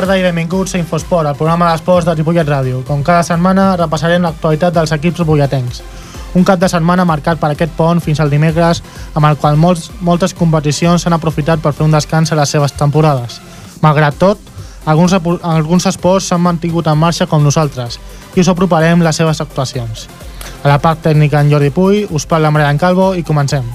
Tarda i benvinguts a Infosport, el programa d'esports de Ripollet Ràdio. Com cada setmana repassarem l'actualitat dels equips ripolletens. Un cap de setmana marcat per aquest pont fins al dimecres, amb el qual molts, moltes competicions s'han aprofitat per fer un descans a les seves temporades. Malgrat tot, alguns, alguns esports s'han mantingut en marxa com nosaltres i us aproparem les seves actuacions. A la part tècnica en Jordi Puy, us parla Marian Calvo i comencem.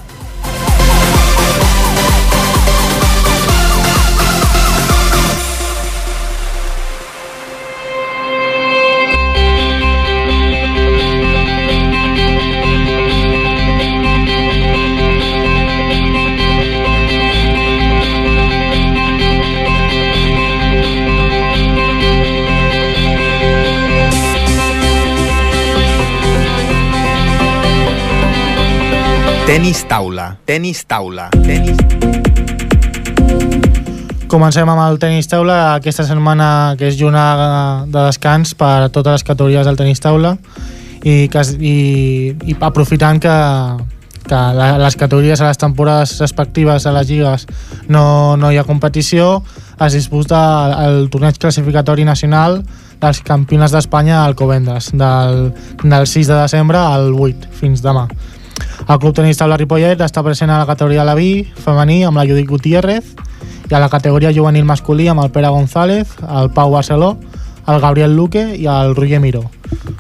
Tenis taula, tenis taula, tenis... Comencem amb el tenis taula aquesta setmana que és jornada de descans per a totes les categories del tenis taula i, que, i, i aprofitant que, que les categories a les temporades respectives a les lligues no, no hi ha competició es disputa el torneig classificatori nacional dels campionats d'Espanya al Covendes del, del 6 de desembre al 8 fins demà el Club Tenis Taula Ripollet està present a la categoria la vi femení amb la Judit Gutiérrez i a la categoria juvenil masculí amb el Pere González, el Pau Barceló, el Gabriel Luque i el Roger Miró.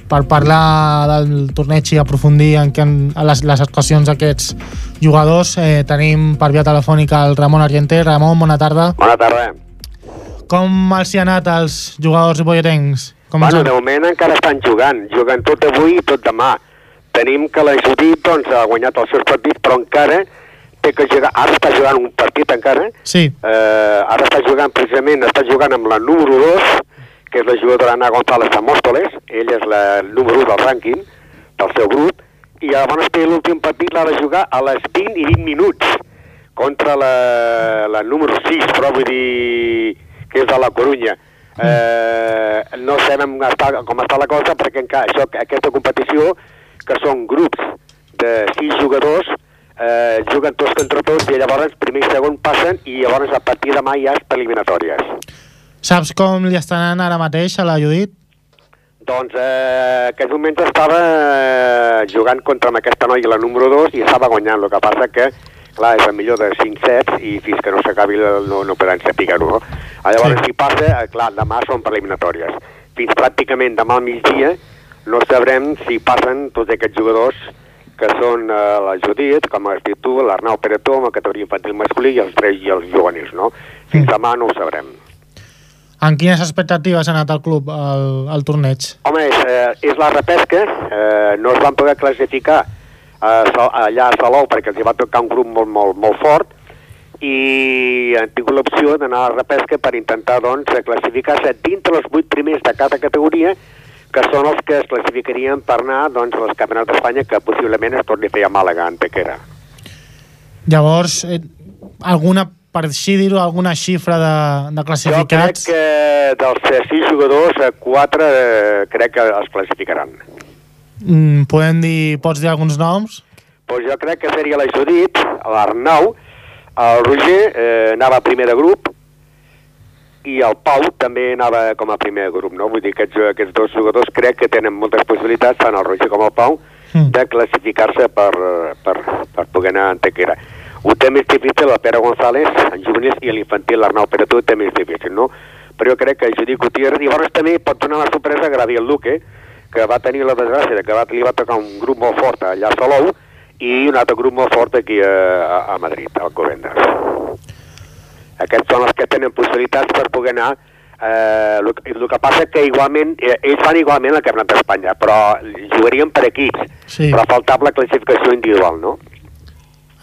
Per parlar del torneig i aprofundir en, en les, les actuacions d'aquests jugadors, eh, tenim per via telefònica el Ramon Argenter. Ramon, bona tarda. Bona tarda. Com els hi ha anat als jugadors ripolletens? Com bueno, de moment encara estan jugant. Juguen tot avui i tot demà tenim que la Judit doncs, ha guanyat els seus partits, però encara té que jugar, ara està jugant un partit encara, sí. eh, ara està jugant precisament, està jugant amb la número 2, que és la jugadora Ana González de Móstoles, ella és la número 1 del rànquing del seu grup, i llavors té l'últim partit l'ha de jugar a les 20 i 20 minuts contra la, la número 6, però vull dir que és de la Corunya. Mm. Eh, no sabem com està la cosa perquè encara això, aquesta competició que són grups de sis jugadors, eh, juguen tots contra tots i llavors primer i segon passen i llavors a partir de demà hi ha eliminatòries. Saps com li estan anant ara mateix a la Judit? Doncs eh, en aquests moments estava eh, jugant contra aquesta noia, la número 2, i estava guanyant. El que passa que, clar, és el millor de 5 sets i fins que no s'acabi no, no poden saber-ho. No? Llavors, sí. si passa, eh, clar, demà són per eliminatòries. Fins pràcticament demà al migdia no sabrem si passen tots aquests jugadors que són eh, la Judit, com has dit tu, l'Arnau Peretó, amb la categoria infantil masculí i els tres i els juvenils, no? Fins mm. demà no ho sabrem. En quines expectatives ha anat el club al, al torneig? Home, és, eh, és la repesca, eh, no es van poder classificar eh, allà a Salou perquè els hi va tocar un grup molt, molt, molt fort i han tingut l'opció d'anar a la repesca per intentar doncs, classificar-se dintre els vuit primers de cada categoria que són els que es classificarien per anar doncs, als campionats d'Espanya, que possiblement es torni a fer a Màlaga, en Tequera. Llavors, eh, alguna, per així dir-ho, alguna xifra de, de classificats? Jo crec que dels sis jugadors, quatre eh, crec que els classificaran. Mm, podem dir, pots dir alguns noms? Pues jo crec que seria la Judit, l'Arnau, el Roger eh, anava a primer de grup, i el Pau també anava com a primer grup, no? Vull dir que aquests, aquests dos jugadors crec que tenen moltes possibilitats, tant el Roger com el Pau, mm. de classificar-se per, per, per poder anar a Antequera. Ho té més difícil el Pere González, en juvenils, i l'infantil l'Arnau Peretó té més difícil, no? Però jo crec que Judit Gutiérrez, i llavors també pot donar la sorpresa a Gabriel Luque, que va tenir la desgràcia que va, li va tocar un grup molt fort allà a Salou, i un altre grup molt fort aquí a, a Madrid, al Covendas. Aquests són els que tenen possibilitats per poder anar Eh, el, el que passa que igualment, eh, ells fan igualment el Campionat d'Espanya, però jugarien per equips, sí. però faltava la classificació individual, no?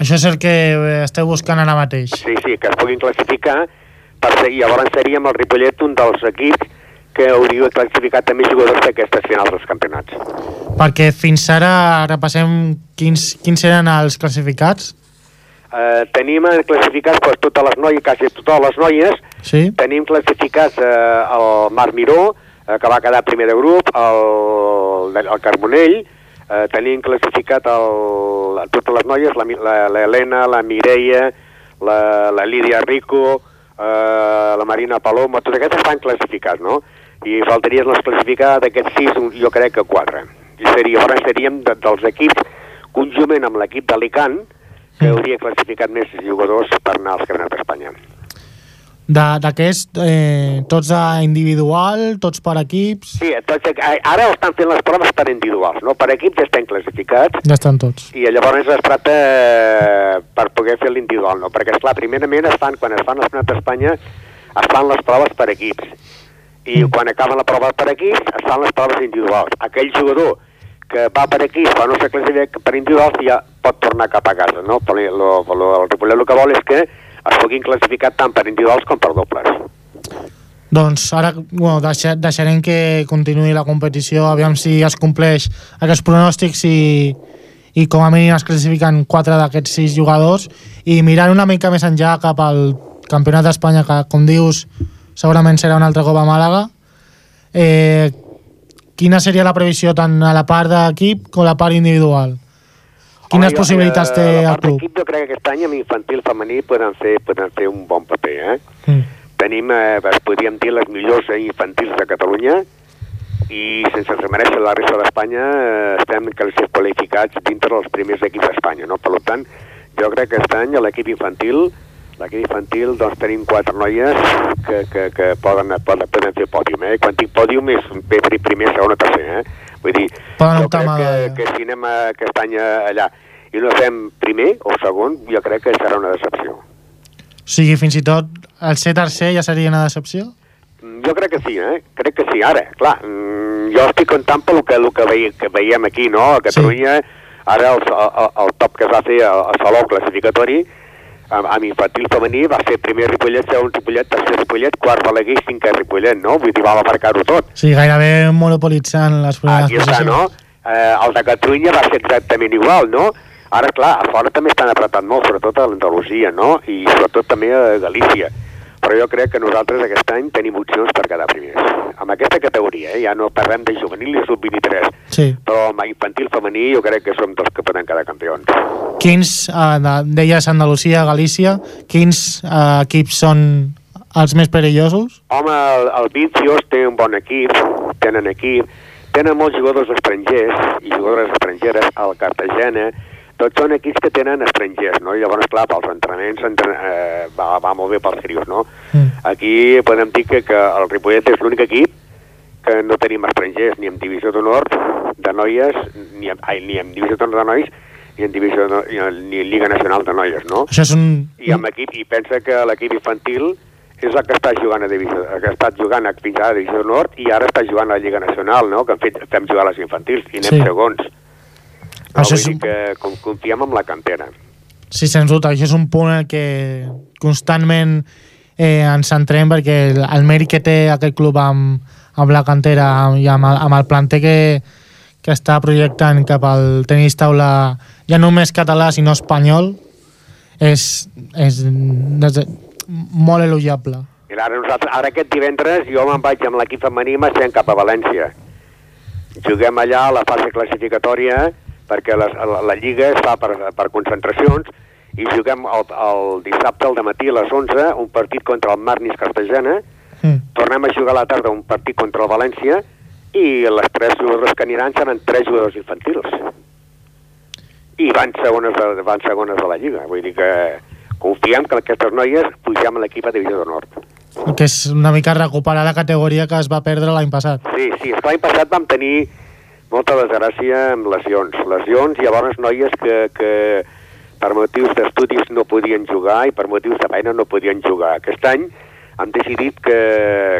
Això és el que esteu buscant ara mateix. Sí, sí, que es puguin classificar per seguir. Llavors seríem el Ripollet un dels equips que hauria classificat també jugadors d'aquestes finals dels campionats. Perquè fins ara repassem quins, quins eren els classificats? Eh, tenim classificats pues, totes les noies, quasi totes les noies, sí. tenim classificats eh, el Marc Miró, eh, que va quedar primer de grup, el, el Carbonell, eh, tenim classificat el, totes les noies, l'Helena, la, la, la Mireia, la, la Lídia Rico, eh, la Marina Paloma, tots aquests estan classificats, no? I faltaria les classificar d'aquests sis, jo crec que quatre. I seria, llavors seríem de, dels equips, conjuntament amb l'equip d'Alicant, que hauria classificat més jugadors per anar als Campionats d'Espanya. De- D'aquest, eh, tots a individual, tots per equips, Sí, tots, eh, ara estan fent les proves per individuals, no? Per equips ja estan classificats, ja estan tots. i llavors es tracta eh, per poder fer l'individual, no? Perquè, esclar, primerament es fan, quan es fan els Campionats d'Espanya, es fan les proves per equips. I Mm. quan acaben la prova per equips, es fan les proves individuals. Aquell jugador que va per equips però no se classifica per individuals ja pot tornar cap a casa, no? Però lo, lo, el Ripollet el que vol és que es puguin classificar tant per individuals com per dobles. Doncs ara bueno, deixa, deixarem que continuï la competició, aviam si es compleix aquests pronòstics i, i com a mínim es classifiquen quatre d'aquests sis jugadors i mirant una mica més enllà cap al Campionat d'Espanya, que com dius segurament serà un altre cop a Màlaga eh, quina seria la previsió tant a la part d'equip com a la part individual? Quines Home, jo, possibilitats eh, té el part club? d'equip jo crec que aquest any amb infantil femení poden fer, poden fer un bon paper, eh? Mm. tenim, eh, es podríem dir, les millors infantils de Catalunya i sense remereixer la resta d'Espanya eh, estem qualificats dintre dels primers equips d'Espanya, no? Per tant, jo crec que aquest any l'equip infantil l'equip infantil doncs tenim quatre noies que, que, que poden, poden, poden fer pòdium, eh? Quan dic pòdium és primer, segon o tercer, eh? Vull dir, Poden jo crec a que, medalla. que si anem a aquest any allà i no fem primer o segon, jo crec que serà una decepció. O sigui, fins i tot el ser tercer ja seria una decepció? Mm, Jo crec que sí, eh? Crec que sí. Ara, clar, mm, jo estic content pel que, el que, veiem, que veiem aquí, no? A Catalunya, sí. ara el, el, el top que es va fer al al Saló classificatori, amb, amb infantil femení, va ser primer Ripollet, segon Ripollet, tercer Ripollet, quart Balaguer i cinquè Ripollet, no? Vull dir, va marcar-ho tot. Sigui, gairebé monopolitzant les primeres Aquí està, no? Eh, el de Catalunya va ser exactament igual, no? Ara, clar, a fora també estan apretant molt, sobretot a l'Andalusia, no? I sobretot també a Galícia. Però jo crec que nosaltres aquest any tenim opcions per quedar primers. Amb aquesta categoria, eh? ja no parlem de juvenil i sub-23, Sí. però amb infantil femení jo crec que som dels que poden quedar campions. Quins, eh, de- deies Andalusia, Galícia, quins eh, equips són els més perillosos? Home, el, el Vicios té un bon equip, tenen equip, tenen molts jugadors estrangers i jugadores estrangeres, el Cartagena, tots són equips que tenen estrangers, no? I llavors, clar, pels entrenaments entre, eh, va, va molt bé pels crios, no? Mm. Aquí podem dir que, que el Ripollet és l'únic equip que no tenim estrangers ni en divisió d'honor de noies, ni en, ai, ni en divisió d'honor de nois, ni en divisió de, ni, en, ni en Lliga Nacional de Noies, no? Això és un... i amb equip, i pensa que l'equip infantil és el que està jugant a divisió, que ha estat jugant a, fins ara a divisió nord i ara està jugant a la Lliga Nacional, no? que hem fet, fem jugar a les infantils i anem sí. segons. No, Això vull és dir un- que com, confiem en la cantera. Sí, sens dubte, això és un punt què constantment eh, ens centrem perquè el, el mèrit que té aquest club amb, amb la cantera i amb el, amb el planter que, que està projectant cap al tenis taula ja no només català sinó espanyol és, és des, molt elogiable. Mira, ara, nosaltres, ara aquest divendres jo me'n vaig amb l'equip femení i cap a València. Juguem allà a la fase classificatòria perquè la, la, la Lliga es fa per, per concentracions i juguem el, el dissabte al matí a les 11 un partit contra el Marnis Cartagena Mm. tornem a jugar a la tarda un partit contra el València i les tres jugadors que aniran seran tres jugadors infantils. I van segones de, van segones de la Lliga. Vull dir que confiem que aquestes noies pugem a l'equip a Divisió de Nord. Que és una mica recuperar la categoria que es va perdre l'any passat. Sí, sí, l'any passat vam tenir molta desgràcia amb lesions. Lesions i llavors noies que, que per motius d'estudis no podien jugar i per motius de feina no podien jugar. Aquest any han decidit que,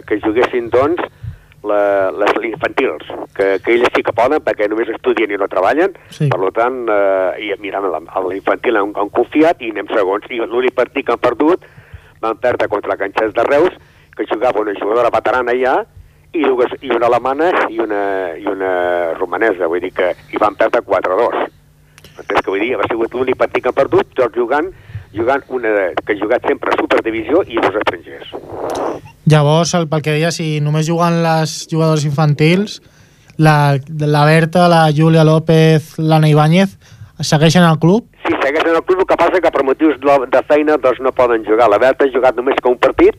que juguessin, doncs, la, les infantils, que, que elles sí que poden perquè només estudien i no treballen, Sí. per tant, eh, i mirant l'infantil han, han confiat i anem segons. I l'únic partit que han perdut van perdre contra la Canxès de Reus, que jugava una jugadora veterana ja, i, dues, i una alemana i una, i una romanesa, vull dir que hi van perdre 4-2. Entens que vull dir? Ha sigut l'únic partit que han perdut, tots jugant, jugant una de, que ha jugat sempre a Superdivisió i dos estrangers. Llavors, el, pel que deia, si només juguen les jugadors infantils, la, la Berta, la Júlia López, l'Anna Ibáñez, segueixen al club? Sí, segueixen el club, el que passa que per motius de de feina doncs, no poden jugar. La Berta ha jugat només que un partit,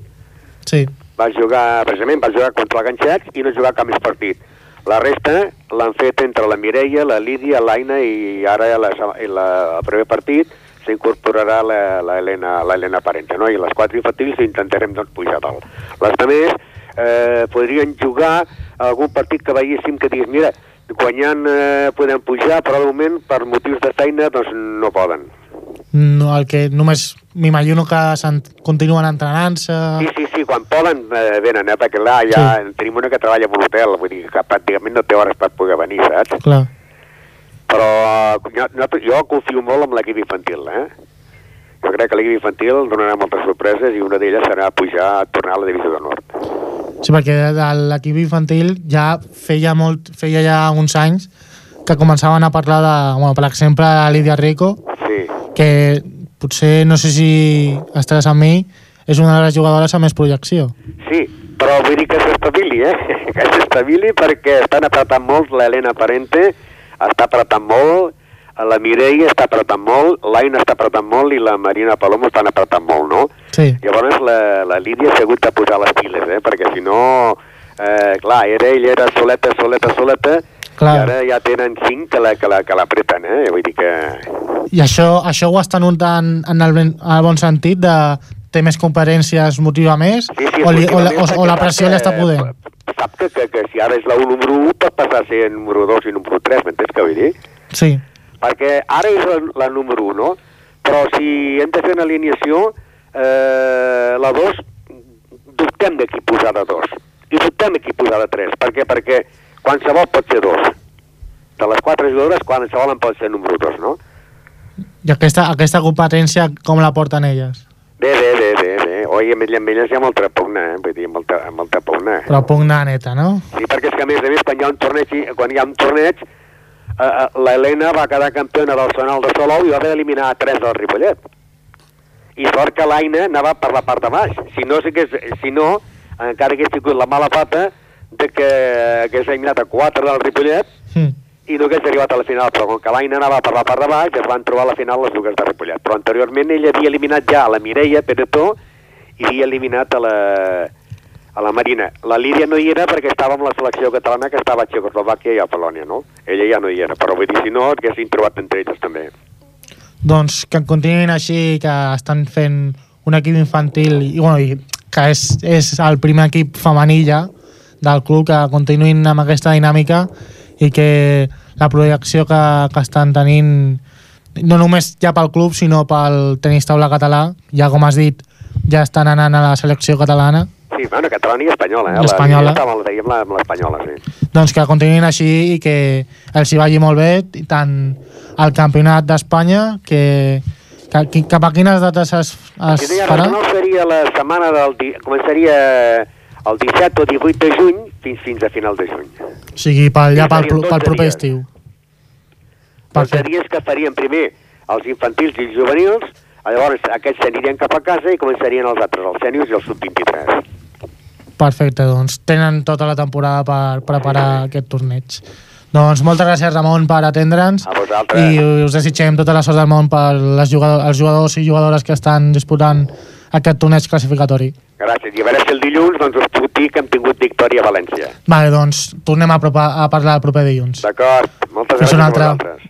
Sí. Va jugar, precisament, va jugar contra el Ganxets i no jugar cap més partit. La resta l'han fet entre la Mireia, la Lídia, l'Aina i ara la, la, el primer partit s'incorporarà la, la, Helena, la Helena Parente, no? I les quatre infantils intentarem doncs, pujar dalt. Les altres eh, podrien jugar algun partit que veiéssim que digués, mira, guanyant eh, podem pujar, però de moment per motius de feina doncs no poden. No, el que només m'imagino que s'en- continuen entrenant-se... Sí, sí, sí, quan poden eh, venen, eh, perquè clar, ja sí. tenim una que treballa a un hotel, vull dir que pràcticament no té hores per poder venir, saps? Clar. Però jo, no, jo confio molt en l'equip infantil, eh? Jo crec que l'equip infantil donarà moltes sorpreses i una d'elles serà pujar a tornar a la divisió del nord. Sí, perquè l'equip infantil ja feia molt, feia ja uns anys que començaven a parlar de, bueno, per exemple, la Lídia Rico, Sí, que potser, no sé si estaràs amb mi, és una de les jugadores amb més projecció. sí, però vull dir que s'estabili, eh? Que s'estabili perquè estan apretant molt l'Helena Parente, està apretant molt, la Mireia està apretant molt, l'Aina està apretant molt i la Marina Palomo estan apretant molt, no? Sí, Llavors la, la Lídia s'ha hagut de posar les piles, eh? perquè si no, eh, clar, era ella era soleta, soleta, soleta, Clar. i ara ja tenen cinc que la, que la, que l'apreten, eh? vull dir que... i això, això ho està notant en el, ben, en el bon sentit de té més competències, motiva més, Sí, sí, o, li, o, la, o, o la perquè pressió li està que, podent? Sap que, que, que si ara és la 1 número 1 pot passar a ser número 2 i número 3, m'entens què vull dir? Sí, Perquè ara és la, la número 1, no? Però si hem de fer una alineació, eh, la 2, dubtem de qui posar de 2. I dubtem de qui posar de 3. Per què? Perquè qualsevol pot ser 2. De les quatre jugadores, qualsevol en pot ser número 2, no? i aquesta, aquesta competència com la porten elles? Bé, bé, bé, bé, bé. Oi, amb elles, amb elles hi ha molta pugna, eh? Vull dir, molta, molta pugna. Però pugna neta, no? Sí, perquè és que a més a més, quan hi ha un torneig, quan hi ha un torneig eh, eh, l'Helena va quedar campiona del Sonal de Salou i va haver d'eliminar a tres del Ripollet. I sort que l'Aina anava per la part de baix. Si no, si, si no encara hagués tingut la mala pata de que hagués eliminat a quatre del Ripollet Mm. i no hagués arribat a la final, però com que l'Aina anava per la part de baix, es van trobar a la final les dues de Ripollet. Però anteriorment ella havia eliminat ja a la Mireia Peretó i havia eliminat a la, a la Marina. La Lídia no hi era perquè estava amb la selecció catalana que estava a Txecoslovàquia i a Polònia, no? Ella ja no hi era, però vull dir, si no, haguessin trobat entre elles també. Doncs que continuïn així, que estan fent un equip infantil i, bueno, i que és, és el primer equip femení ja del club, que continuïn amb aquesta dinàmica i que la projecció que, que estan tenint no només ja pel club sinó pel tenis taula català ja com has dit ja estan anant a la selecció catalana Sí, bueno, catalana i espanyola, eh? L'espanyola. La la la, amb l'espanyola, sí. doncs que continuïn així i que els hi vagi molt bé tant el campionat d'Espanya que, que, cap a quines dates es, es farà? no seria la setmana del... Començaria el 17 o 18 de juny fins, fins a final de juny. O sigui, pel, ja pel, pel 12 proper dies. estiu. Els Perfecte. dies que farien primer els infantils i els juvenils, llavors aquests s'anirien cap a casa i començarien els altres, els sèniors i els sub-23. Perfecte, doncs tenen tota la temporada per preparar aquest torneig. Doncs moltes gràcies, Ramon, per atendre'ns. A vosaltres. I us desitgem tota la sort del món per les jugador, els jugadors i jugadores que estan disputant aquest torneig classificatori. Gràcies. I a veure si el dilluns doncs, us puc dir que hem tingut victòria a València. Vale, doncs tornem a, propa, a parlar el proper dilluns. D'acord. Moltes gràcies a altra. vosaltres.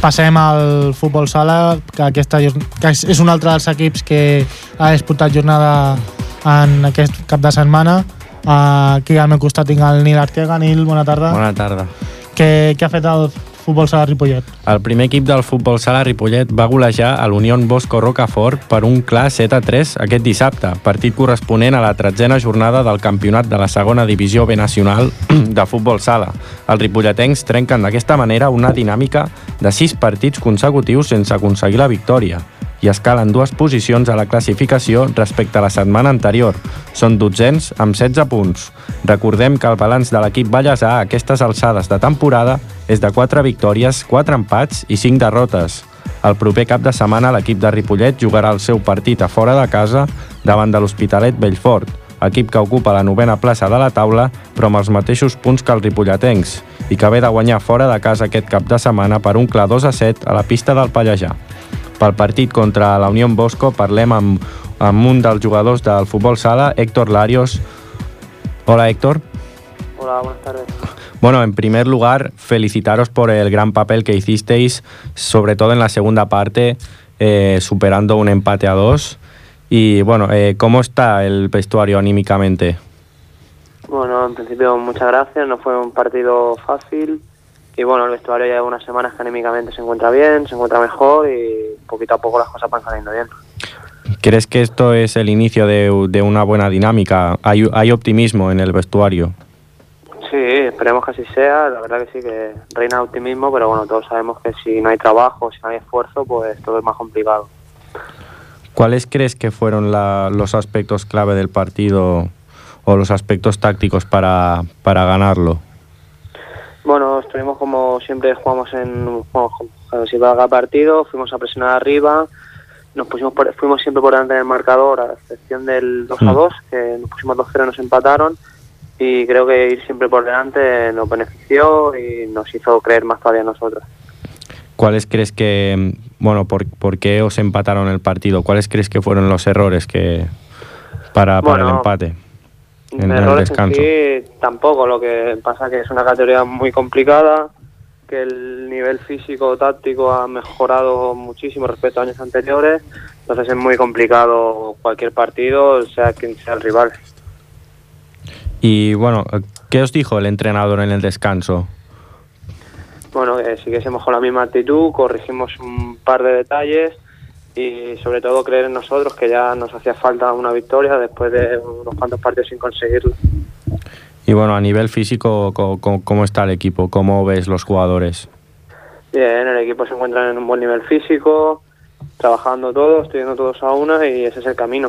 Passem al futbol sala, que, aquesta, que és, un altre dels equips que ha disputat jornada en aquest cap de setmana. Uh, aquí al meu costat tinc el Nil Arteaga. Nil, bona tarda. Bona tarda. Què, què ha fet el futbol sala Ripollet? El primer equip del futbol sala Ripollet va golejar a l'Unión Bosco Rocafort per un clar 7 a 3 aquest dissabte, partit corresponent a la tretzena jornada del campionat de la segona divisió B nacional de futbol sala. Els ripolletens trenquen d'aquesta manera una dinàmica de 6 partits consecutius sense aconseguir la victòria i escalen dues posicions a la classificació respecte a la setmana anterior. Són dotzens amb 16 punts. Recordem que el balanç de l'equip ballesà a aquestes alçades de temporada és de 4 victòries, 4 empats i 5 derrotes. El proper cap de setmana l'equip de Ripollet jugarà el seu partit a fora de casa davant de l'Hospitalet Bellfort, equip que ocupa la novena plaça de la taula, però amb els mateixos punts que els ripolletens, i que ve de guanyar fora de casa aquest cap de setmana per un clar 2 a 7 a la pista del Pallejà. Pel partit contra la Unió Bosco parlem amb, amb un dels jugadors del futbol sala, Héctor Larios. Hola, Héctor. Hola, buenas tardes. Bueno, en primer lugar, felicitaros por el gran papel que hicisteis, sobre todo en la segunda parte, eh, superando un empate a dos. Y bueno, eh, ¿cómo está el vestuario anímicamente? Bueno, en principio muchas gracias, no fue un partido fácil y bueno, el vestuario ya lleva unas semanas que anímicamente se encuentra bien, se encuentra mejor y poquito a poco las cosas van saliendo bien. ¿Crees que esto es el inicio de, de una buena dinámica? ¿Hay, ¿Hay optimismo en el vestuario? Sí, esperemos que así sea. La verdad que sí, que reina optimismo, pero bueno, todos sabemos que si no hay trabajo, si no hay esfuerzo, pues todo es más complicado. ¿Cuáles crees que fueron la- los aspectos clave del partido o los aspectos tácticos para, para ganarlo? Bueno, estuvimos como siempre jugamos en como si va a partido, fuimos a presionar arriba, nos pusimos por- fuimos siempre por delante del marcador, a excepción del 2 a Mm. 2, que nos pusimos 2-0 y nos empataron, y creo que ir siempre por delante nos benefició y nos hizo creer más todavía en nosotros. ¿Cuáles crees que, bueno, por, por qué os empataron el partido? ¿Cuáles crees que fueron los errores que para, para el empate? En el Errores descanso. en sí tampoco, lo que pasa que es una categoría muy complicada, que el nivel físico táctico ha mejorado muchísimo respecto a años anteriores, entonces es muy complicado cualquier partido, sea quien sea el rival. Y bueno, ¿qué os dijo el entrenador en el descanso? Bueno, que siguiésemos con la misma actitud, corregimos un par de detalles y sobre todo creer en nosotros que ya nos hacía falta una victoria después de unos cuantos partidos sin conseguirlo. Y bueno, a nivel físico, co- co- ¿cómo, está el equipo? ¿Cómo ves los jugadores? Bien, el equipo se encuentra en un buen nivel físico, trabajando todos, estudiando todos a una y ese es el camino.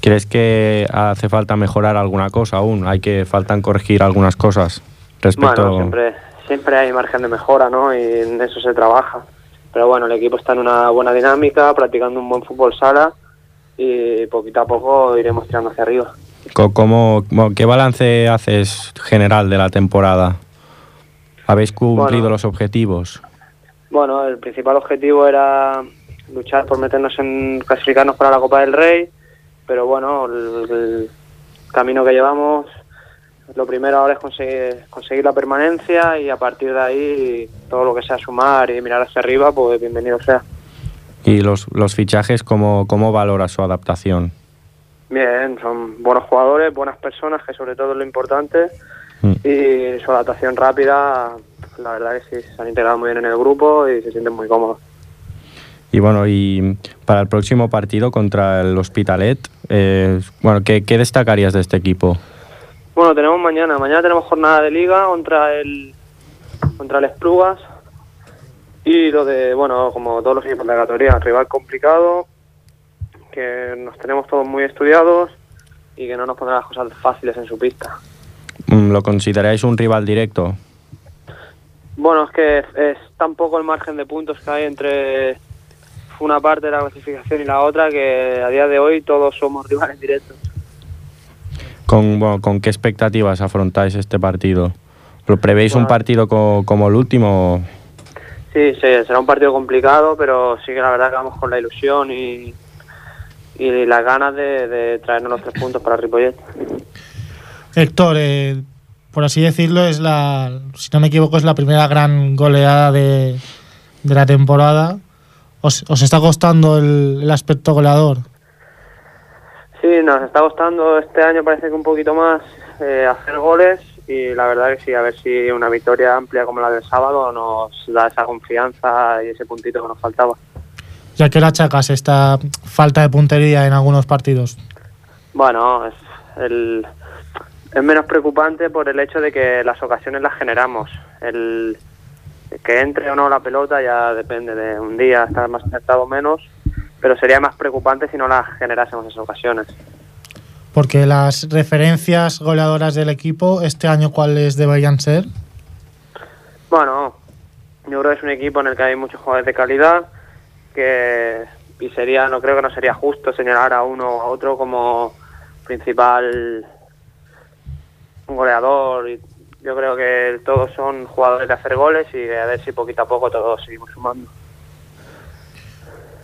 ¿Crees que hace falta mejorar alguna cosa aún? ¿Hay que faltan corregir algunas cosas respecto Bueno, siempre, siempre hay margen de mejora, ¿no? Y en eso se trabaja. Pero bueno, el equipo está en una buena dinámica, practicando un buen fútbol sala y poquito a poco iremos tirando hacia arriba. Cómo- ¿Qué balance haces general de la temporada? ¿Habéis cumplido Bueno. los objetivos? Bueno, el principal objetivo era luchar por meternos en clasificarnos para la Copa del Rey, pero bueno, el, el camino que llevamos, lo primero ahora es conseguir, conseguir la permanencia y a partir de ahí todo lo que sea sumar y mirar hacia arriba, pues bienvenido sea. ¿Y los, los fichajes, cómo, cómo valoras su adaptación? Bien, son buenos jugadores, buenas personas, que sobre todo es lo importante, Mm. y su adaptación rápida, la verdad que sí, se han integrado muy bien en el grupo y se sienten muy cómodos. Y bueno, y para el próximo partido contra el Hospitalet, eh, bueno, ¿qué, qué destacarías de este equipo? Bueno, tenemos mañana. Mañana tenemos jornada de liga contra el contra el Esplugas. Y lo de, bueno, como todos los equipos de la categoría, rival complicado, que nos tenemos todos muy estudiados y que no nos pondrá las cosas fáciles en su pista. Mm, ¿Lo consideráis un rival directo? Bueno, es que es tan poco el margen de puntos que hay entre una parte de la clasificación y la otra que a día de hoy todos somos rivales directos. ¿Con, bueno, ¿con qué expectativas afrontáis este partido? ¿Lo prevéis un partido co- como el último? Sí, sí, será un partido complicado, pero sí que la verdad que vamos con la ilusión y, y las ganas de, de traernos los tres puntos para Ripollet. Héctor, eh, por así decirlo, es la, si no me equivoco, es la primera gran goleada de, de la temporada. ¿Os, os está costando el, el aspecto goleador? Sí, nos está costando este año parece que un poquito más eh, hacer goles y la verdad que sí, a ver si una victoria amplia como la del sábado nos da esa confianza y ese puntito que nos faltaba. Ya que la achacas esta falta de puntería en algunos partidos. Bueno, es, el, es menos preocupante por el hecho de que las ocasiones las generamos. El que entre o no la pelota ya depende de un día estar más acertado o menos, pero sería más preocupante si no las generásemos esas ocasiones. Porque las referencias goleadoras del equipo, este año, ¿cuáles deberían ser? Bueno, yo creo que es un equipo en el que hay muchos jugadores de calidad que y sería no creo que no sería justo señalar a uno o a otro como principal goleador. Y yo creo que todos son jugadores de hacer goles y a ver si poquito a poco todos seguimos sumando.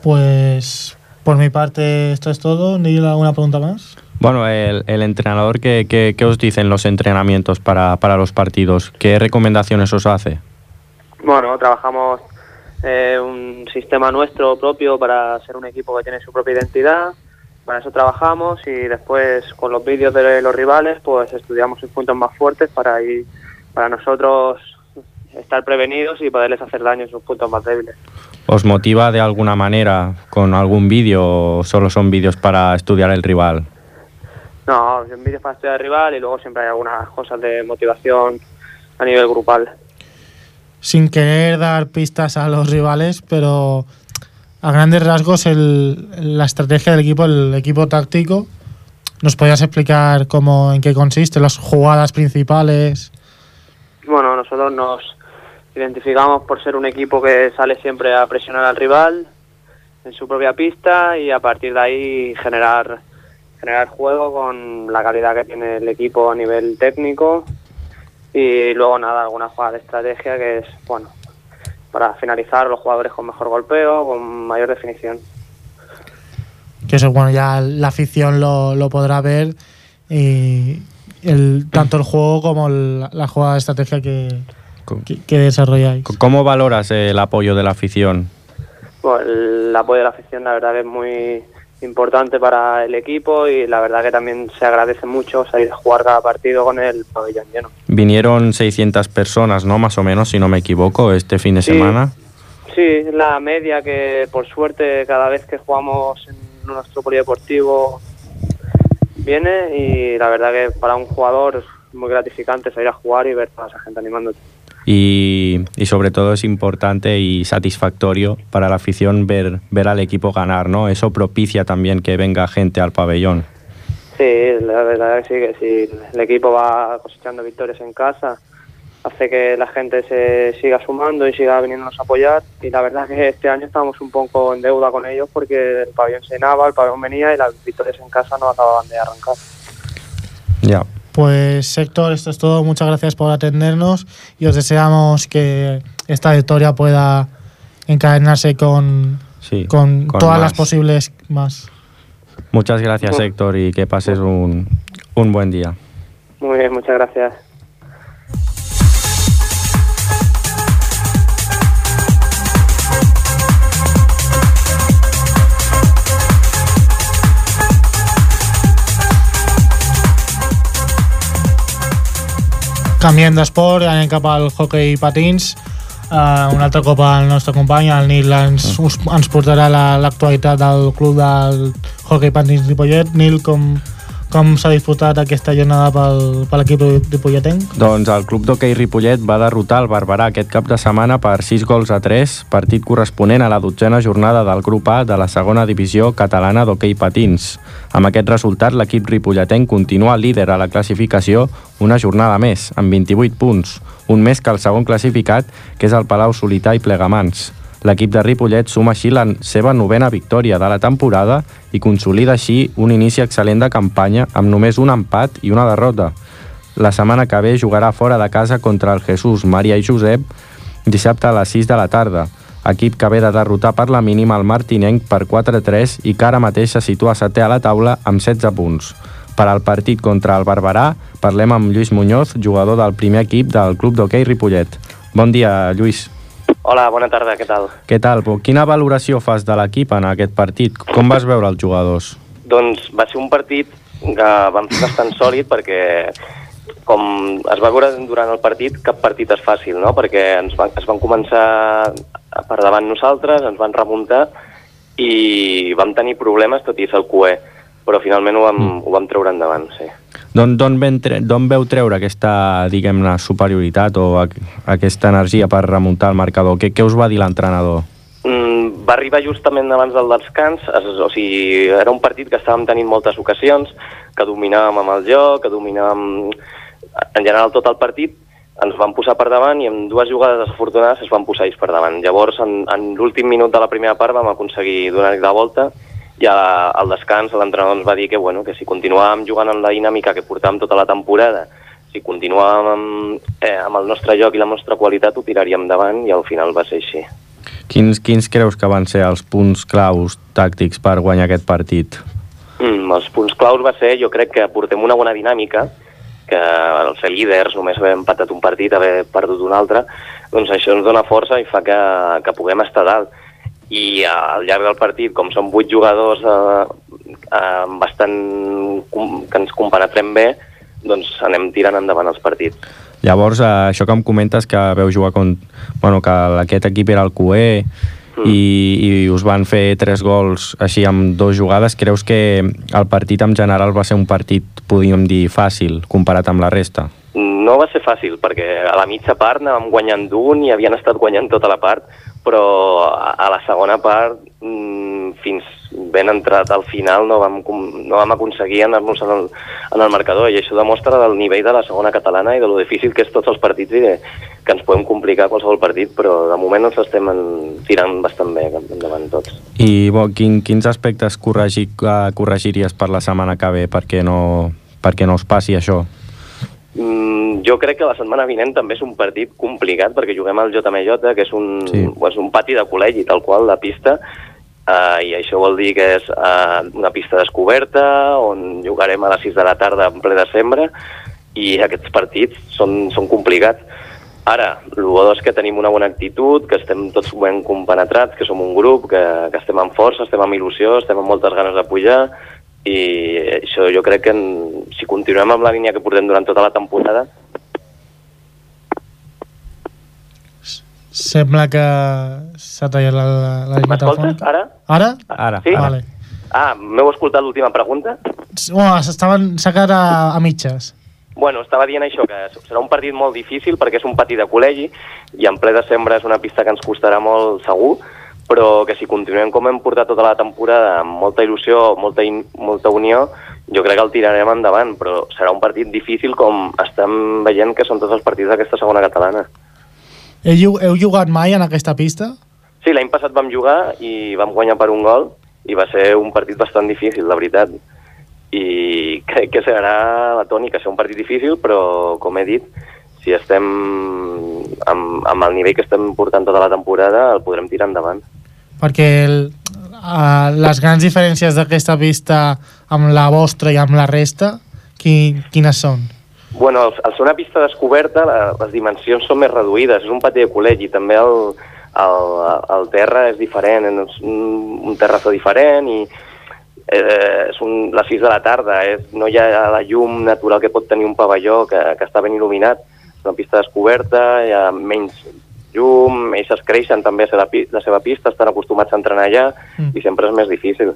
Pues por mi parte esto es todo. Neil, ¿alguna pregunta más? Bueno, el, el entrenador, ¿qué, qué, qué os dice en los entrenamientos para, para los partidos? ¿Qué recomendaciones os hace? Bueno, trabajamos eh, un sistema nuestro propio para ser un equipo que tiene su propia identidad. Para eso trabajamos y después con los vídeos de los rivales pues estudiamos sus puntos más fuertes para ir, para nosotros estar prevenidos y poderles hacer daño en sus puntos más débiles. ¿Os motiva de alguna manera con algún vídeo o solo son vídeos para estudiar el rival? No, son vídeos para estudiar al rival y luego siempre hay algunas cosas de motivación a nivel grupal. Sin querer dar pistas a los rivales, pero a grandes rasgos el- la estrategia del equipo, el equipo táctico, ¿nos podrías explicar cómo, en qué consiste, las jugadas principales? Bueno, nosotros nos identificamos por ser un equipo que sale siempre a presionar al rival en su propia pista y a partir de ahí generar generar juego con la calidad que tiene el equipo a nivel técnico y luego nada, alguna jugada de estrategia que es, bueno, para finalizar los jugadores con mejor golpeo, con mayor definición. Que eso, bueno, ya la afición lo, lo podrá ver y el, tanto el juego como el- la jugada de estrategia que, que, que desarrolláis. ¿Cómo valoras el apoyo de la afición? Bueno, el apoyo de la afición la verdad que es muy importante para el equipo y la verdad que también se agradece mucho salir a jugar cada partido con el pabellón lleno. Vinieron 600 personas, ¿no? Más o menos, si no me equivoco, este fin de Sí. semana. Sí, la media que por suerte cada vez que jugamos en nuestro polideportivo viene y la verdad que para un jugador es muy gratificante salir a jugar y ver toda esa gente animándote. Y, y sobre todo es importante y satisfactorio para la afición ver, ver al equipo ganar, ¿no? Eso propicia también que venga gente al pabellón. Sí, la verdad que sí, que si el equipo va cosechando victorias en casa, hace que la gente se siga sumando y siga viniéndonos a apoyar. Y la verdad que este año estamos un poco en deuda con ellos porque el pabellón se llenaba, el pabellón venía y las victorias en casa no acababan de arrancar. Ya. Pues Héctor, esto es todo. Muchas gracias por atendernos y os deseamos que esta victoria pueda encadenarse con, Sí, con, con todas más. las posibles más. Muchas gracias, Héctor, y que pases un, un buen día. Muy bien, muchas gracias. Canviem d'esport, anem cap al hockey patins. Uh, un altre cop el nostre company, el Nil, ens, us, ens portarà la- l'actualitat del club del hockey patins Ripollet. Nil, com, com s'ha disputat aquesta jornada pel, per l'equip ripolletenc? Doncs el club d'hoquei Ripollet va derrotar el Barberà aquest cap de setmana per 6 gols a 3, partit corresponent a la dotzena jornada del grup A de la segona divisió catalana d'hoquei patins. Amb aquest resultat, l'equip ripolletenc continua líder a la classificació una jornada més, amb 28 punts, un més que el segon classificat, que és el Palau Solità i Plegamans. L'equip de Ripollet suma així la seva novena victòria de la temporada i consolida així un inici excel·lent de campanya amb només un empat i una derrota. La setmana que ve jugarà fora de casa contra el Jesús, Maria i Josep dissabte a les 6 de la tarda. Equip que ve de derrotar per la mínima el Martinenc per 4-3 i que ara mateix se situa setè a la taula amb 16 punts. Per al partit contra el Barberà parlem amb Lluís Muñoz, jugador del primer equip del Club d'Hockey Ripollet. Bon dia, Lluís. Hola, bona tarda, què tal? Què tal? Quina valoració fas de l'equip en aquest partit? Com vas veure els jugadors? Doncs va ser un partit que vam fer bastant sòlid perquè com es va veure durant el partit, cap partit és fàcil, no? Perquè ens van, es van començar per davant nosaltres, ens van remuntar i vam tenir problemes, tot i ser el QE, però finalment ho vam, mm. ho vam treure endavant, sí. D'on d'on veu treure aquesta, diguem-ne, superioritat o aquesta energia per remuntar el marcador? Què, què us va dir l'entrenador? Mm, va arribar justament abans del descans, es, o sigui, era un partit que estàvem tenint moltes ocasions, que dominàvem amb el joc, que dominàvem en general tot el partit, ens van posar per davant i en dues jugades desafortunades es van posar ells per davant. Llavors, en, en l'últim minut de la primera part vam aconseguir donar-hi la volta i a, al descans l'entrenador ens va dir que, bueno, que si continuàvem jugant amb la dinàmica que portàvem tota la temporada, si continuàvem amb, eh, amb el nostre joc i la nostra qualitat, ho tiraríem endavant i al final va ser així. Quins, quins creus que van ser els punts claus tàctics per guanyar aquest partit? Mm, els punts claus va ser, jo crec que portem una bona dinàmica, que al ser líders, només haver empatat un partit, haver perdut un altre, doncs això ens dona força i fa que, que puguem estar dalt. I al llarg del partit, com són vuit jugadors eh, eh, bastant com, que ens compenetrem bé, doncs anem tirant endavant els partits. Llavors, eh, això que em comentes que veu jugar con... Bueno, que aquest equip era el QE mm. i, i us van fer tres gols així amb dues jugades, creus que el partit en general va ser un partit, podríem dir, fàcil comparat amb la resta? No va ser fàcil, perquè a la mitja part anàvem guanyant d'un i havien estat guanyant tota la part, però a, la segona part, mmm, fins ben entrat al final, no vam, no vam aconseguir anar-nos en, en el marcador, i això demostra el nivell de la segona catalana i de lo difícil que és tots els partits i de, que ens podem complicar qualsevol partit, però de moment ens estem en, tirant bastant bé endavant tots. I bo, quin, quins aspectes corregir, uh, corregiries per la setmana que ve perquè no, perquè no us passi això? Mm, jo crec que la setmana vinent també és un partit complicat perquè juguem al JMJ, que és un, Sí. és un pati de col·legi, tal qual, la pista, uh, i això vol dir que és uh, una pista descoberta, on jugarem a les 6 de la tarda en ple desembre, i aquests partits són, són complicats. Ara, el bo és que tenim una bona actitud, que estem tots ben compenetrats, que som un grup, que, que estem amb força, estem amb il·lusió, estem amb moltes ganes de pujar, i això jo crec que en, si continuem amb la línia que portem durant tota la temporada, Sembla que s'ha tallat la, la, la línia telefònica. ara? Ara? Ara, Sí? ara. Vale. Ah, m'heu escoltat l'última pregunta? Bueno, s'estaven- s'ha quedat a, a mitges. Bueno, estava dient això, que serà un partit molt difícil perquè és un pati de col·legi i en ple desembre és una pista que ens costarà molt segur, però que si continuem com hem portat tota la temporada amb molta il·lusió, molta, in, molta unió, jo crec que el tirarem endavant, però serà un partit difícil com estem veient que són tots els partits d'aquesta segona catalana. Heu, heu jugat mai en aquesta pista? Sí, l'any passat vam jugar i vam guanyar per un gol i va ser un partit bastant difícil, la veritat. I crec que serà la tònica, ser un partit difícil, però, com he dit, si estem amb, amb el nivell que estem portant tota la temporada, el podrem tirar endavant. Perquè el, uh, les grans diferències d'aquesta pista amb la vostra i amb la resta, qui, quines són? Bueno, al, al ser una pista descoberta, la, les dimensions són més reduïdes. És un pati de col·legi. També el, el, el terra és diferent, és un, un terrazo diferent i eh, és un, les 6 de la tarda. És, no hi ha la llum natural que pot tenir un pavelló que, que està ben il·luminat. És una pista descoberta, hi ha menys llum, ells es creixen també a la, la seva pista, estan acostumats a entrenar allà Mm. i sempre és més difícil.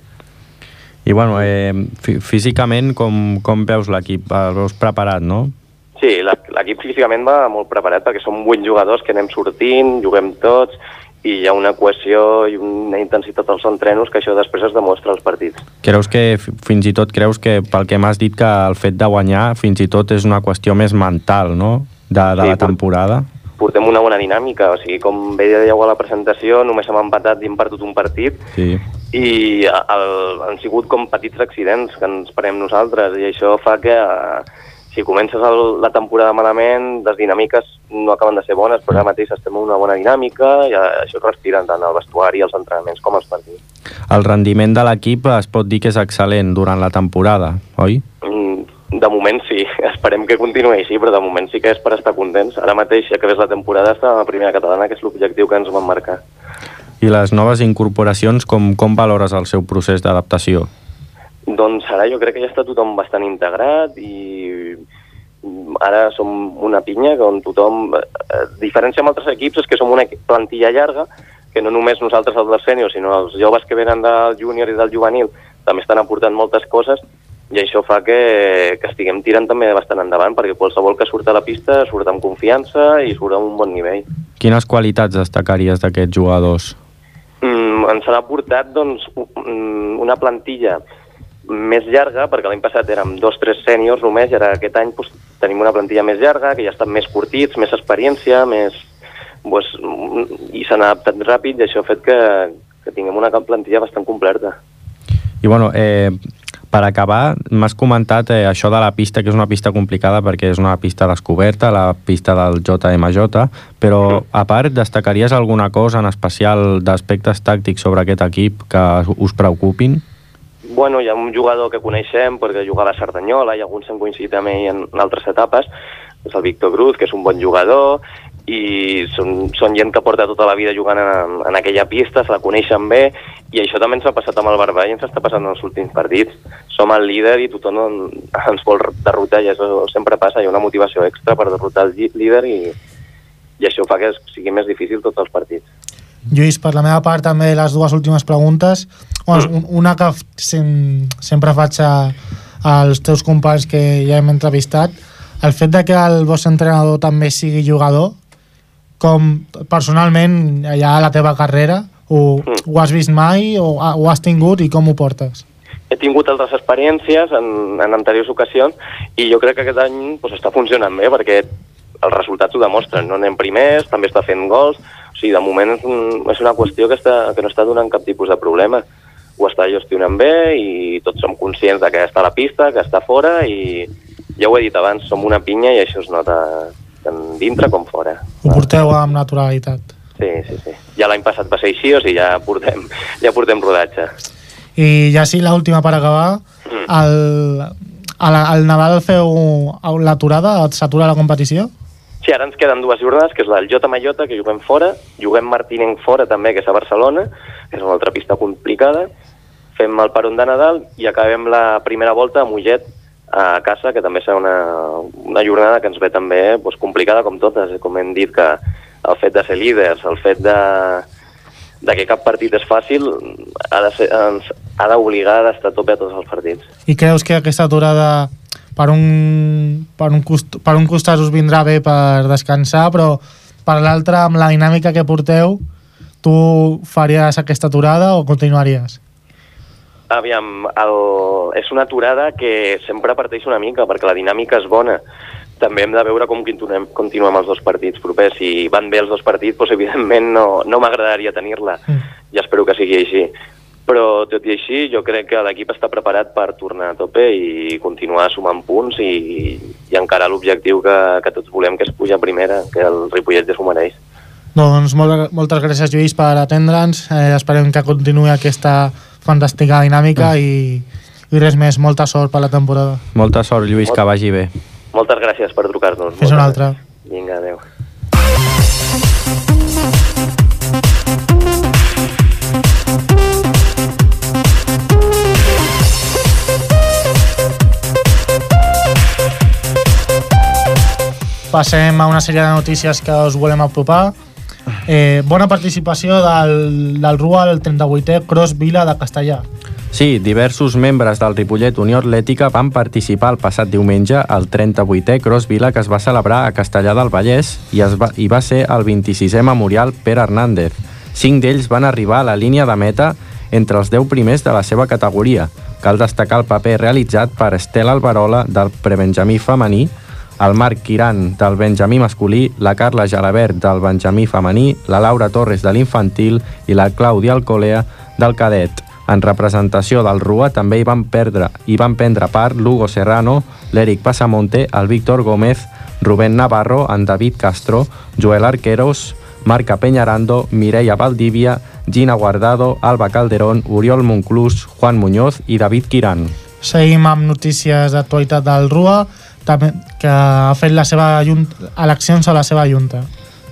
I bueno, eh, fí- físicament com, com veus l'equip? El veus preparat, no? Sí, la- l'equip físicament va molt preparat perquè som vuit jugadors que anem sortint, juguem tots i hi ha una cohesió i una intensitat als entrenos que això després es demostra als partits. Creus que, fi- fins i tot creus que pel que m'has dit que el fet de guanyar fins i tot és una qüestió més mental, no?, de, de Sí, la por- temporada. Portem una bona dinàmica, o sigui, com bé dèieu a la presentació, només hem empatat i hem perdut un partit Sí. i el, han sigut com petits accidents que ens parem nosaltres i això fa que eh, si comences el, la temporada malament, les dinàmiques no acaben de ser bones, però ara mateix estem en una bona dinàmica i eh, això es respira tant al vestuari, als entrenaments com als partits. El rendiment de l'equip es pot dir que és excel·lent durant la temporada, oi? Mm, De moment sí, esperem que continuï així, però de moment sí que és per estar contents. Ara mateix, ja que ves la temporada, està a la primera catalana, que és l'objectiu que ens vam marcar. I les noves incorporacions, com, com valores el seu procés d'adaptació? Doncs ara jo crec que ja està tothom bastant integrat i mm, ara som una pinya on tothom... Eh, diferència amb altres equips és que som una plantilla llarga, que no només nosaltres els dels sèniors, sinó els joves que venen del júnior i del juvenil també estan aportant moltes coses i això fa que, que estiguem tirant també bastant endavant, perquè qualsevol que surt a la pista surt amb confiança i surt amb un bon nivell. Quines qualitats destacaries d'aquests jugadors? Mm, ens han aportat doncs, mm, una plantilla més llarga, perquè l'any passat érem dos tres sèniors només, i ara aquest any doncs, tenim una plantilla més llarga, que ja estan més curtits, més experiència, més... Doncs, i s'han adaptat ràpid i això ha fet que, que tinguem una plantilla bastant completa. I bueno, eh, per acabar, m'has comentat eh, això de la pista, que és una pista complicada perquè és una pista descoberta, la pista del JMJ, però a part destacaries alguna cosa en especial d'aspectes tàctics sobre aquest equip que us preocupin? Bueno, hi ha un jugador que coneixem perquè jugava a Cerdanyola i alguns s'han coincidit amb ell en, en altres etapes, és el Víctor Cruz, que és un bon jugador, i són, són gent que porta tota la vida jugant en, en aquella pista, se la coneixen bé, i això també ens ha passat amb el Barba i ens està passant en els últims partits. Som el líder i tothom en- ens vol derrotar, i això sempre passa, hi ha una motivació extra per derrotar el líder i, i això fa que sigui més difícil tots els partits. Lluís, per la meva part també les dues últimes preguntes. Bueno, un- una que sem sempre faig a, als teus companys que ja hem entrevistat. El fet de que el vostre entrenador també sigui jugador, com personalment allà a la teva carrera, ho, Mm. ho has vist mai o ho has tingut i com ho portes? He tingut altres experiències en, en anteriors ocasions i jo crec que aquest any pues, està funcionant bé perquè els resultats ho demostren. No anem primers, també està fent gols, o sigui, de moment és, un, és una qüestió que, està, que no està donant cap tipus de problema. Ho està gestionant bé i tots som conscients de que està a la pista, que està fora i ja ho he dit abans, som una pinya i això es nota tant dintre com fora. Ho porteu amb naturalitat. Sí, sí, sí. Ja l'any passat va ser així, o sigui, ja portem, ja portem rodatge. I ja sí, l'última per acabar, Mm. el, al, al Nadal feu l'aturada, s'atura la competició? Sí, ara ens queden dues jornades, que és la del Jota Mallota, que juguem fora, juguem Martinenc fora també, que és a Barcelona, que és una altra pista complicada, fem el peron de Nadal i acabem la primera volta a Mollet, a casa, que també serà una, una jornada que ens ve també doncs, complicada com totes, com hem dit que el fet de ser líders, el fet de, de que cap partit és fàcil, ha de ser, ens ha d'obligar a estar a tope a tots els partits. I creus que aquesta aturada per un, per un, cost, per un costat us vindrà bé per descansar, però per l'altre, amb la dinàmica que porteu, tu faries aquesta aturada o continuaries? Aviam, el... és una aturada que sempre parteix una mica, perquè la dinàmica és bona. També hem de veure com continuem, continuem els dos partits propers. Si van bé els dos partits, doncs, evidentment no, no m'agradaria tenir-la. Mm. I espero que sigui així. Però, tot i així, jo crec que l'equip està preparat per tornar a tope i continuar sumant punts i, i encara l'objectiu que, que tots volem, que és pujar a primera, que el Ripollet ja s'ho mereix. Doncs molt, moltes gràcies, Lluís, per atendre'ns. Eh, esperem que continuï aquesta fantàstica dinàmica i, i res més. Molta sort per la temporada. Molta sort, Lluís, que vagi bé. Moltes gràcies per trucar-nos. Fins una altra. gràcies. Vinga, adeu. Passem a una sèrie de notícies que us volem apropar. Eh, bona participació del, del RUA al 38è Cross Vila de Castellà. Sí, diversos membres del Ripollet Unió Atlètica van participar el passat diumenge al 38è Cross Vila que es va celebrar a Castellà del Vallès i, es va, i va ser el 26è Memorial Pere Hernández. Cinc d'ells van arribar a la línia de meta entre els 10 primers de la seva categoria. Cal destacar el paper realitzat per Estel Alvarola del prebenjamí femení, el Marc Quiran del Benjamí masculí, la Carla Jalabert del Benjamí femení, la Laura Torres de l'infantil i la Clàudia Alcolea del cadet. En representació del RUA també hi van perdre hi van prendre part l'Hugo Serrano, l'Eric Passamonte, el Víctor Gómez, Rubén Navarro, en David Castro, Joel Arqueros, Marca Peñarando, Mireia Valdivia, Gina Guardado, Alba Calderón, Oriol Monclús, Juan Muñoz i David Quiran. Seguim amb notícies d'actualitat del RUA, també, que ha fet la seva junt, eleccions a la seva junta.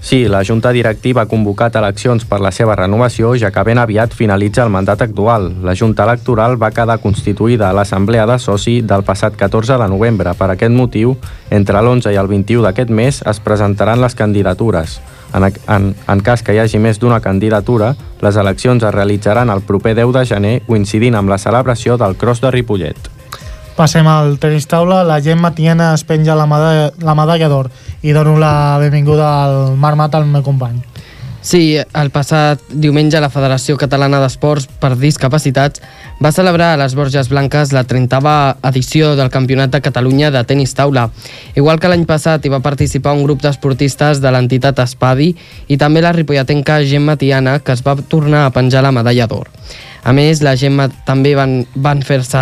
Sí, la Junta Directiva ha convocat eleccions per la seva renovació, ja que ben aviat finalitza el mandat actual. La Junta Electoral va quedar constituïda a l'Assemblea de Soci del passat 14 de novembre. Per aquest motiu, entre l'11 i el 21 d'aquest mes es presentaran les candidatures. En, en, en cas que hi hagi més d'una candidatura, les eleccions es realitzaran el proper 10 de gener, coincidint amb la celebració del Cross de Ripollet. Passem al tenis taula. La Gemma Tiena es penja la medalla, la medalla d'or i dono la benvinguda al Marc Mat, al meu company. Sí, el passat diumenge la Federació Catalana d'Esports per Discapacitats va celebrar a les Borges Blanques la 30a edició del Campionat de Catalunya de tenis taula. Igual que l'any passat hi va participar un grup d'esportistes de l'entitat Espadi i també la ripolletenca Gemma Tiana, que es va tornar a penjar la medalla d'or. A més, la Gemma també van, van fer-se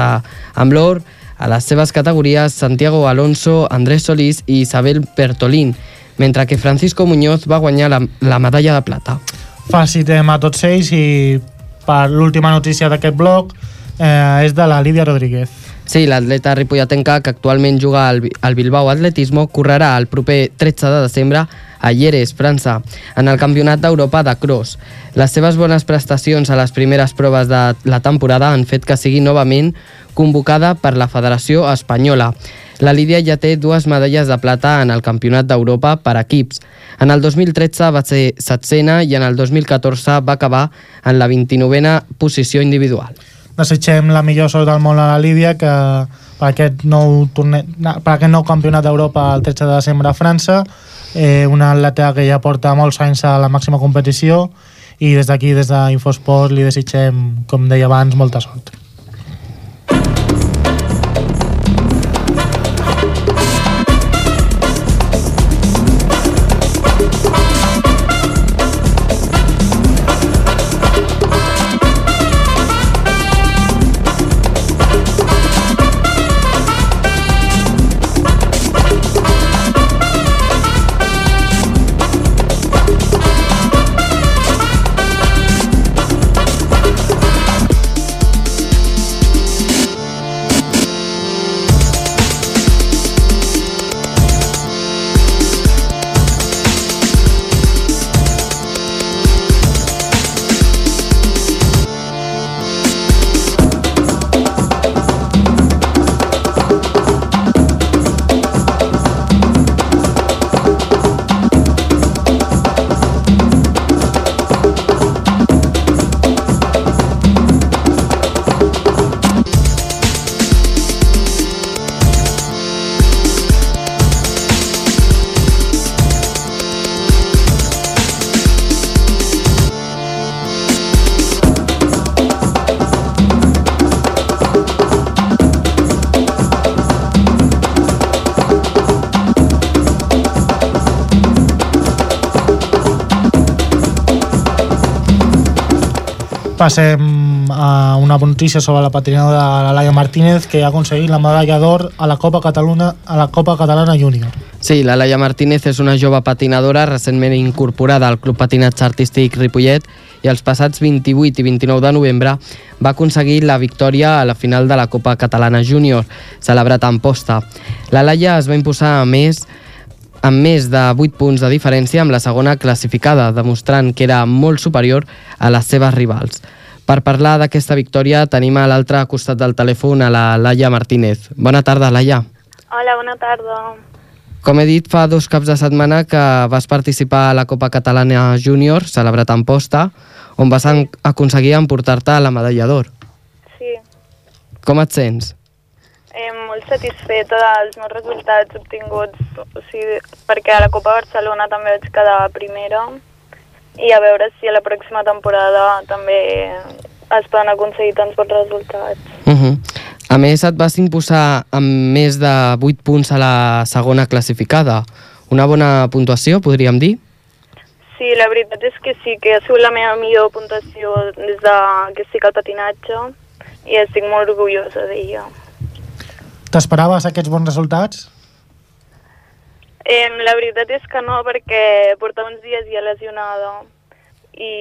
amb l'or a les seves categories Santiago Alonso, Andrés Solís i Isabel Bertolín, mentre que Francisco Muñoz va guanyar la, la medalla de plata. Felicitem a tots ells i per l'última notícia d'aquest bloc eh, és de la Lídia Rodríguez. Sí, l'atleta ripolletenca que actualment juga al, al Bilbao Atletismo correrà el proper 13 de desembre a Lleres, França, en el Campionat d'Europa de Cross. Les seves bones prestacions a les primeres proves de la temporada han fet que sigui novament convocada per la Federació Espanyola. La Lídia ja té dues medalles de plata en el Campionat d'Europa per equips. En el 2013 va ser setzena i en el 2014 va acabar en la 29a posició individual. Desitgem la millor sort del món a la Lídia que per aquest nou, torne... per aquest nou campionat d'Europa el 13 de desembre a França eh, una atleta que ja porta molts anys a la màxima competició i des d'aquí, des d'Infosport, li desitgem, com deia abans, molta sort. Passem a una notícia sobre la patinadora de la Laia Martínez que ha aconseguit la medalla d'or a la Copa Cataluna a la Copa Catalana Júnior. Sí, la Laia Martínez és una jove patinadora recentment incorporada al Club Patinatge Artístic Ripollet i els passats 28 i 29 de novembre va aconseguir la victòria a la final de la Copa Catalana Júnior, celebrat a Amposta. La Laia es va imposar a més amb més de 8 punts de diferència amb la segona classificada, demostrant que era molt superior a les seves rivals. Per parlar d'aquesta victòria tenim a l'altre costat del telèfon a la Laia Martínez. Bona tarda, Laia. Hola, bona tarda. Com he dit, fa dos caps de setmana que vas participar a la Copa Catalana Júnior, celebrat a Amposta, on vas en- aconseguir emportar-te la medalla d'or. Sí, Com et sents? eh, molt satisfeta dels meus resultats obtinguts, o sigui, perquè a la Copa Barcelona també vaig quedar primera i a veure si a la pròxima temporada també es poden aconseguir tants bons resultats. Uh -huh. A més, et vas imposar amb més de 8 punts a la segona classificada. Una bona puntuació, podríem dir? Sí, la veritat és que sí, que ha sigut la meva millor puntuació des de que estic al patinatge i estic molt orgullosa d'ella. T'esperaves aquests bons resultats? Eh, la veritat és que no, perquè portava uns dies ja lesionada i,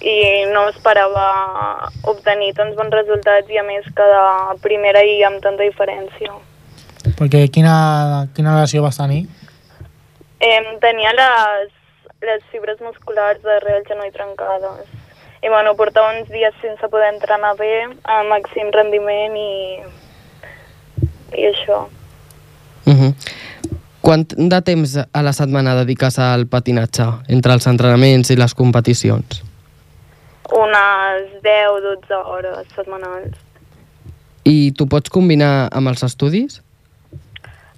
i no esperava obtenir tants bons resultats i a més quedar primera i amb tanta diferència. Perquè quina, quina lesió vas tenir? Eh, tenia les, les fibres musculars darrere el genoll trencades i bueno, portava uns dies sense poder entrenar bé, a màxim rendiment i, i això. Uh -huh. Quant de temps a la setmana dediques al patinatge, entre els entrenaments i les competicions? Unes 10-12 hores setmanals. I tu pots combinar amb els estudis?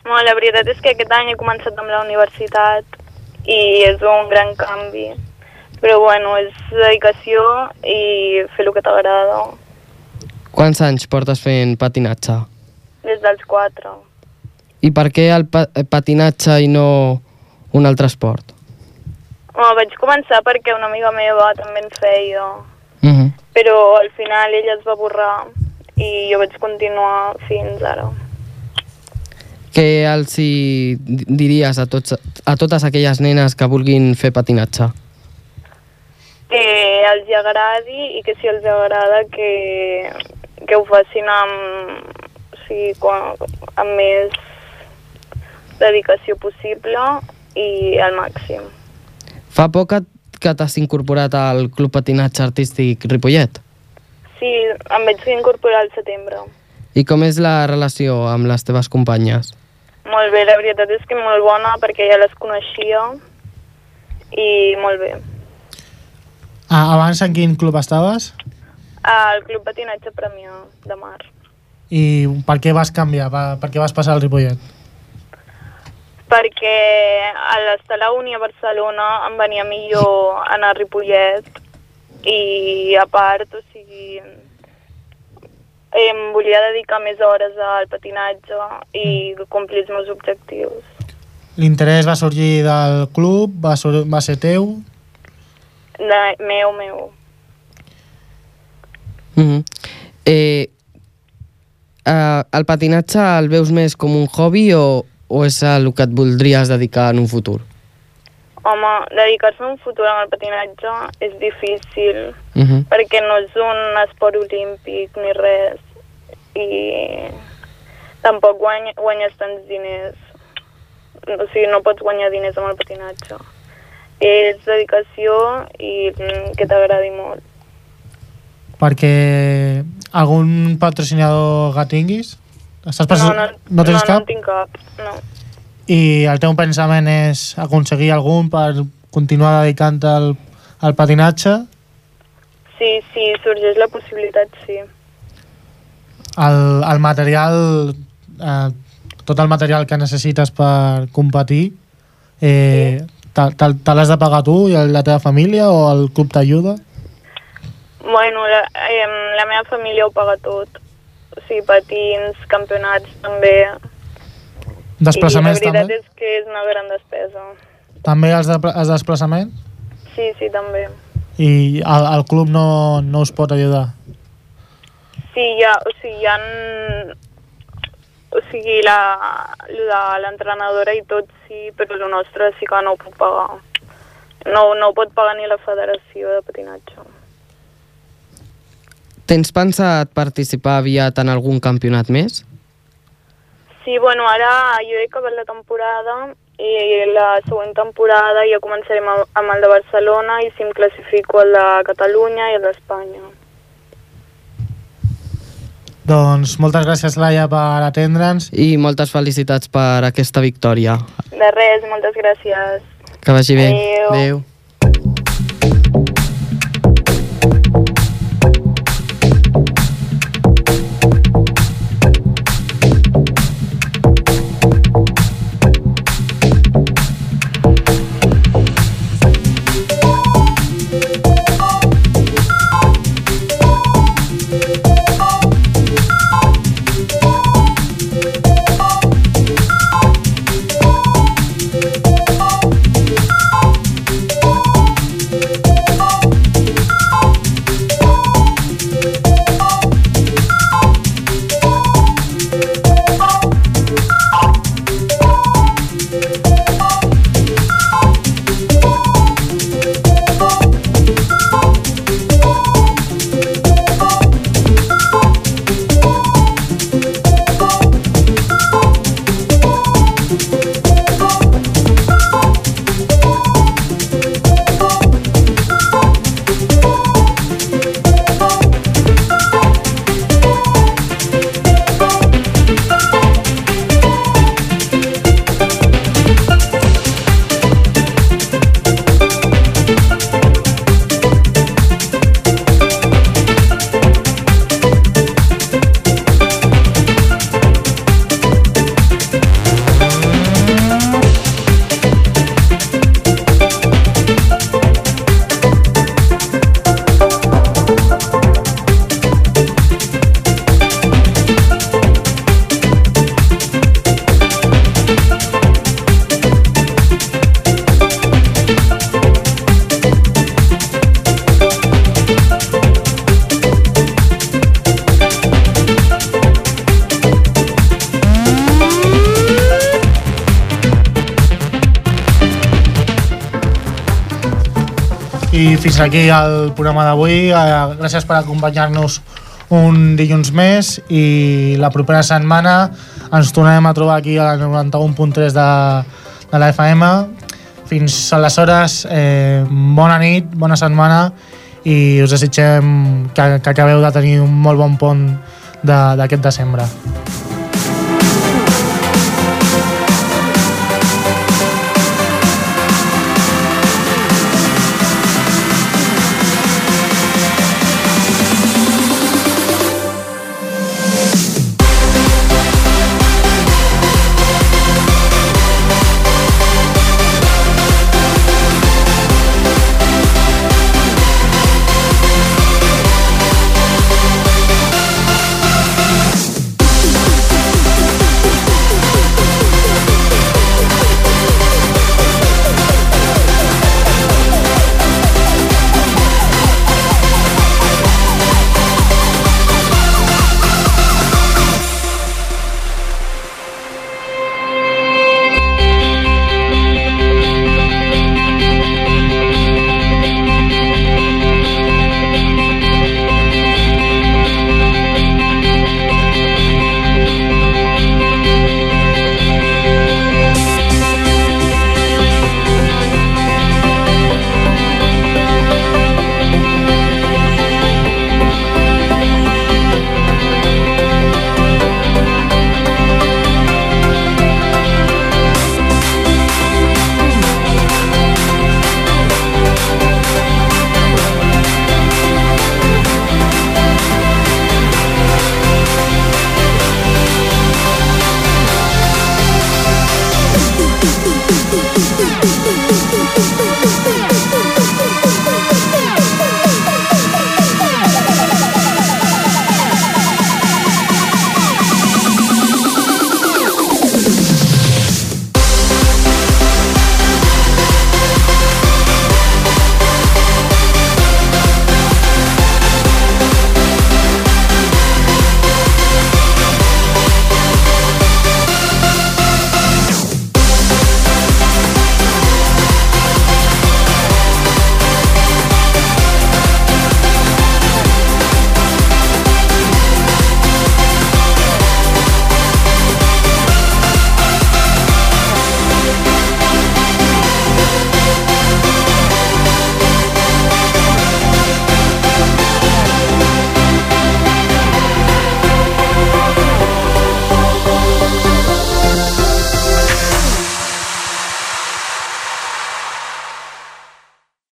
No, la veritat és que aquest any he començat amb la universitat i és un gran canvi. Però bueno, és dedicació i fer el que t'agrada Quants anys portes fent patinatge? des dels 4. I per què el pa patinatge i no un altre esport? Bueno, vaig començar perquè una amiga meva també en feia, Uh -huh. però al final ella es va borrar i jo vaig continuar fins ara. Què els hi diries a, tots, a totes aquelles nenes que vulguin fer patinatge? Que els agradi i que si els agrada que, que ho facin amb, o sigui, quan, amb més dedicació possible i al màxim. Fa poc que, t'has incorporat al Club Patinatge Artístic Ripollet. Sí, em vaig incorporar al setembre. I com és la relació amb les teves companyes? Molt bé, la veritat és que molt bona perquè ja les coneixia i molt bé. Ah, abans en quin club estaves? Al Club Patinatge Premià de Mar. I per què vas canviar? Per, per què vas passar al Ripollet? Perquè a l'estar a la Uni a Barcelona em venia millor anar a Ripollet i a part, o sigui, em volia dedicar més hores al patinatge i complir els meus objectius. L'interès va sorgir del club? Va, sur va ser teu? De, meu, meu. Uh -huh. eh, eh, el patinatge el veus més com un hobby o, o és el que et voldries dedicar en un futur? Home, dedicar-se a un futur amb el patinatge és difícil Uh -huh. perquè no és un esport olímpic ni res i tampoc guany, guanyes tants diners o sigui, no pots guanyar diners amb el patinatge és dedicació i mm, que t'agradi molt Perquè algun patrocinador que tinguis? Estàs no, no, no tens no, cap? no en tinc cap no. I el teu pensament és aconseguir algun per continuar dedicant al, al patinatge? sí, sí, sorgeix la possibilitat, sí El, el material, eh, tot el material que necessites per competir, eh, te, te, te l'has de pagar tu i la teva família o el club t'ajuda? Bueno, la, eh, la meva família ho paga tot. Sigui, patins, campionats també. Desplaçaments I la veritat també? és que és una gran despesa. També els, de, els desplaçaments? Sí, sí, també. I el, el club no, no us pot ajudar? Sí, ha, o sigui, hi ha... O sigui, la, la, l'entrenadora i tot sí, però el nostre sí que no ho puc pagar. No, no ho pot pagar ni la federació de patinatge. Tens pensat participar aviat en algun campionat més? Sí, bueno, ara jo he acabat la temporada i la següent temporada ja començarem amb el de Barcelona i si em classifico el de Catalunya i el d'Espanya. Doncs moltes gràcies, Laia, per atendre'ns. I moltes felicitats per aquesta victòria. De res, moltes gràcies. Que vagi bé. Adéu. Adéu. I fins aquí el programa d'avui. Eh, gràcies per acompanyar-nos un dilluns més i la propera setmana ens tornarem a trobar aquí a la 91.3 de, de la FM. Fins aleshores, eh, bona nit, bona setmana i us desitgem que, que acabeu de tenir un molt bon pont de- d'aquest desembre.